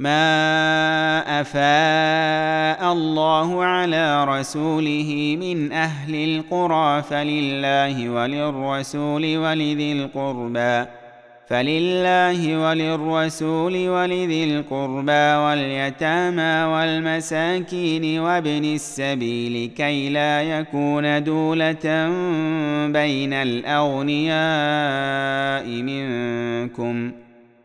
ما افاء الله على رسوله من أهل القرى فلله وللرسول ولذي القربى فلله وللرسول ولذي القربى واليتامى والمساكين وابن السبيل كي لا يكون دوله بين الاغنياء منكم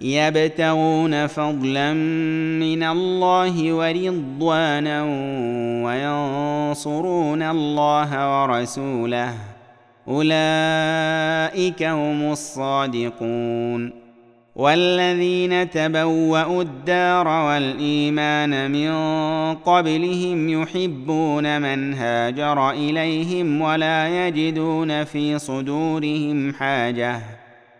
يبتغون فضلا من الله ورضوانا وينصرون الله ورسوله. أولئك هم الصادقون. والذين تبوأوا الدار والإيمان من قبلهم يحبون من هاجر إليهم ولا يجدون في صدورهم حاجة.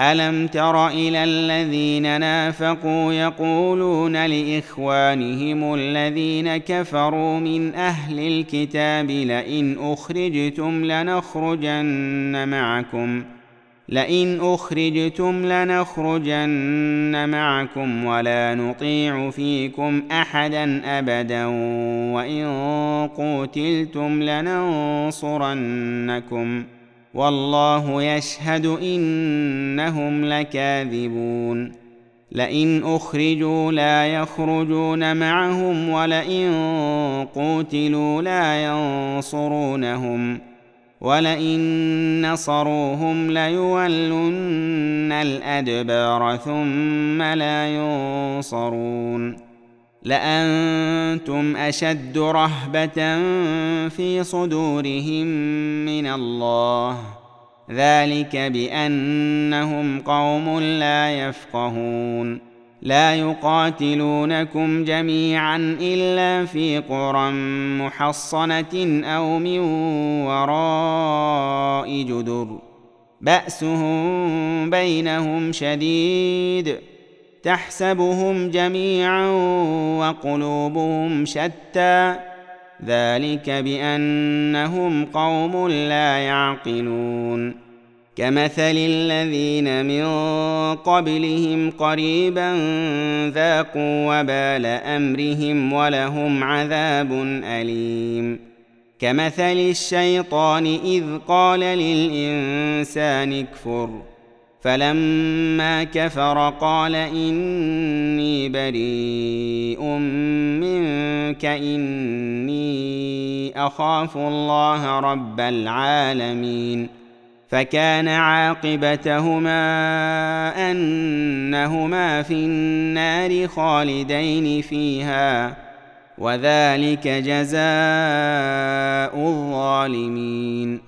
ألم تر إلى الذين نافقوا يقولون لإخوانهم الذين كفروا من أهل الكتاب لئن أخرجتم لنخرجن معكم لئن أخرجتم لنخرجن معكم ولا نطيع فيكم أحدا أبدا وإن قوتلتم لننصرنكم والله يشهد إنهم لكاذبون. لئن أخرجوا لا يخرجون معهم ولئن قوتلوا لا ينصرونهم ولئن نصروهم ليولن الأدبار ثم لا ينصرون. لأنتم أشد رهبة في صدورهم من الله. ذلك بأنهم قوم لا يفقهون. لا يقاتلونكم جميعا إلا في قرى محصنة أو من وراء جدر. بأسهم بينهم شديد. تحسبهم جميعا وقلوبهم شتى. ذلك بأنهم قوم لا يعقلون. كمثل الذين من قبلهم قريبا ذاقوا وبال أمرهم ولهم عذاب أليم. كمثل الشيطان إذ قال للإنسان اكفر. فلما كفر قال إني بريء منك إني أخاف الله رب العالمين. فكان عاقبتهما أنهما في النار خالدين فيها وذلك جزاء الظالمين.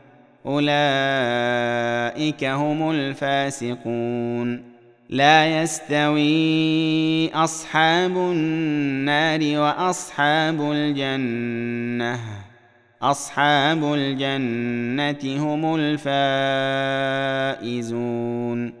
أولئك هم الفاسقون. لا يستوي أصحاب النار وأصحاب الجنة. أصحاب الجنة هم الفائزون.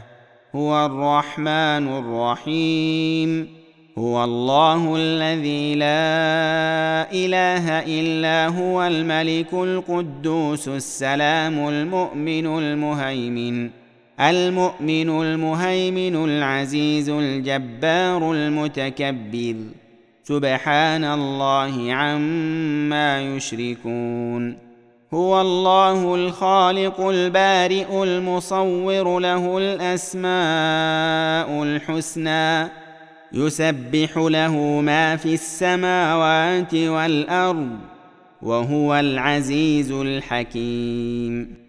هو الرحمن الرحيم. هو الله الذي لا إله إلا هو الملك القدوس السلام المؤمن المهيمن المؤمن المهيمن العزيز الجبار المتكبر. سبحان الله عما يشركون. هو الله الخالق البارئ المصور له الأسماء الحسنى يسبح له ما في السماوات والأرض وهو العزيز الحكيم.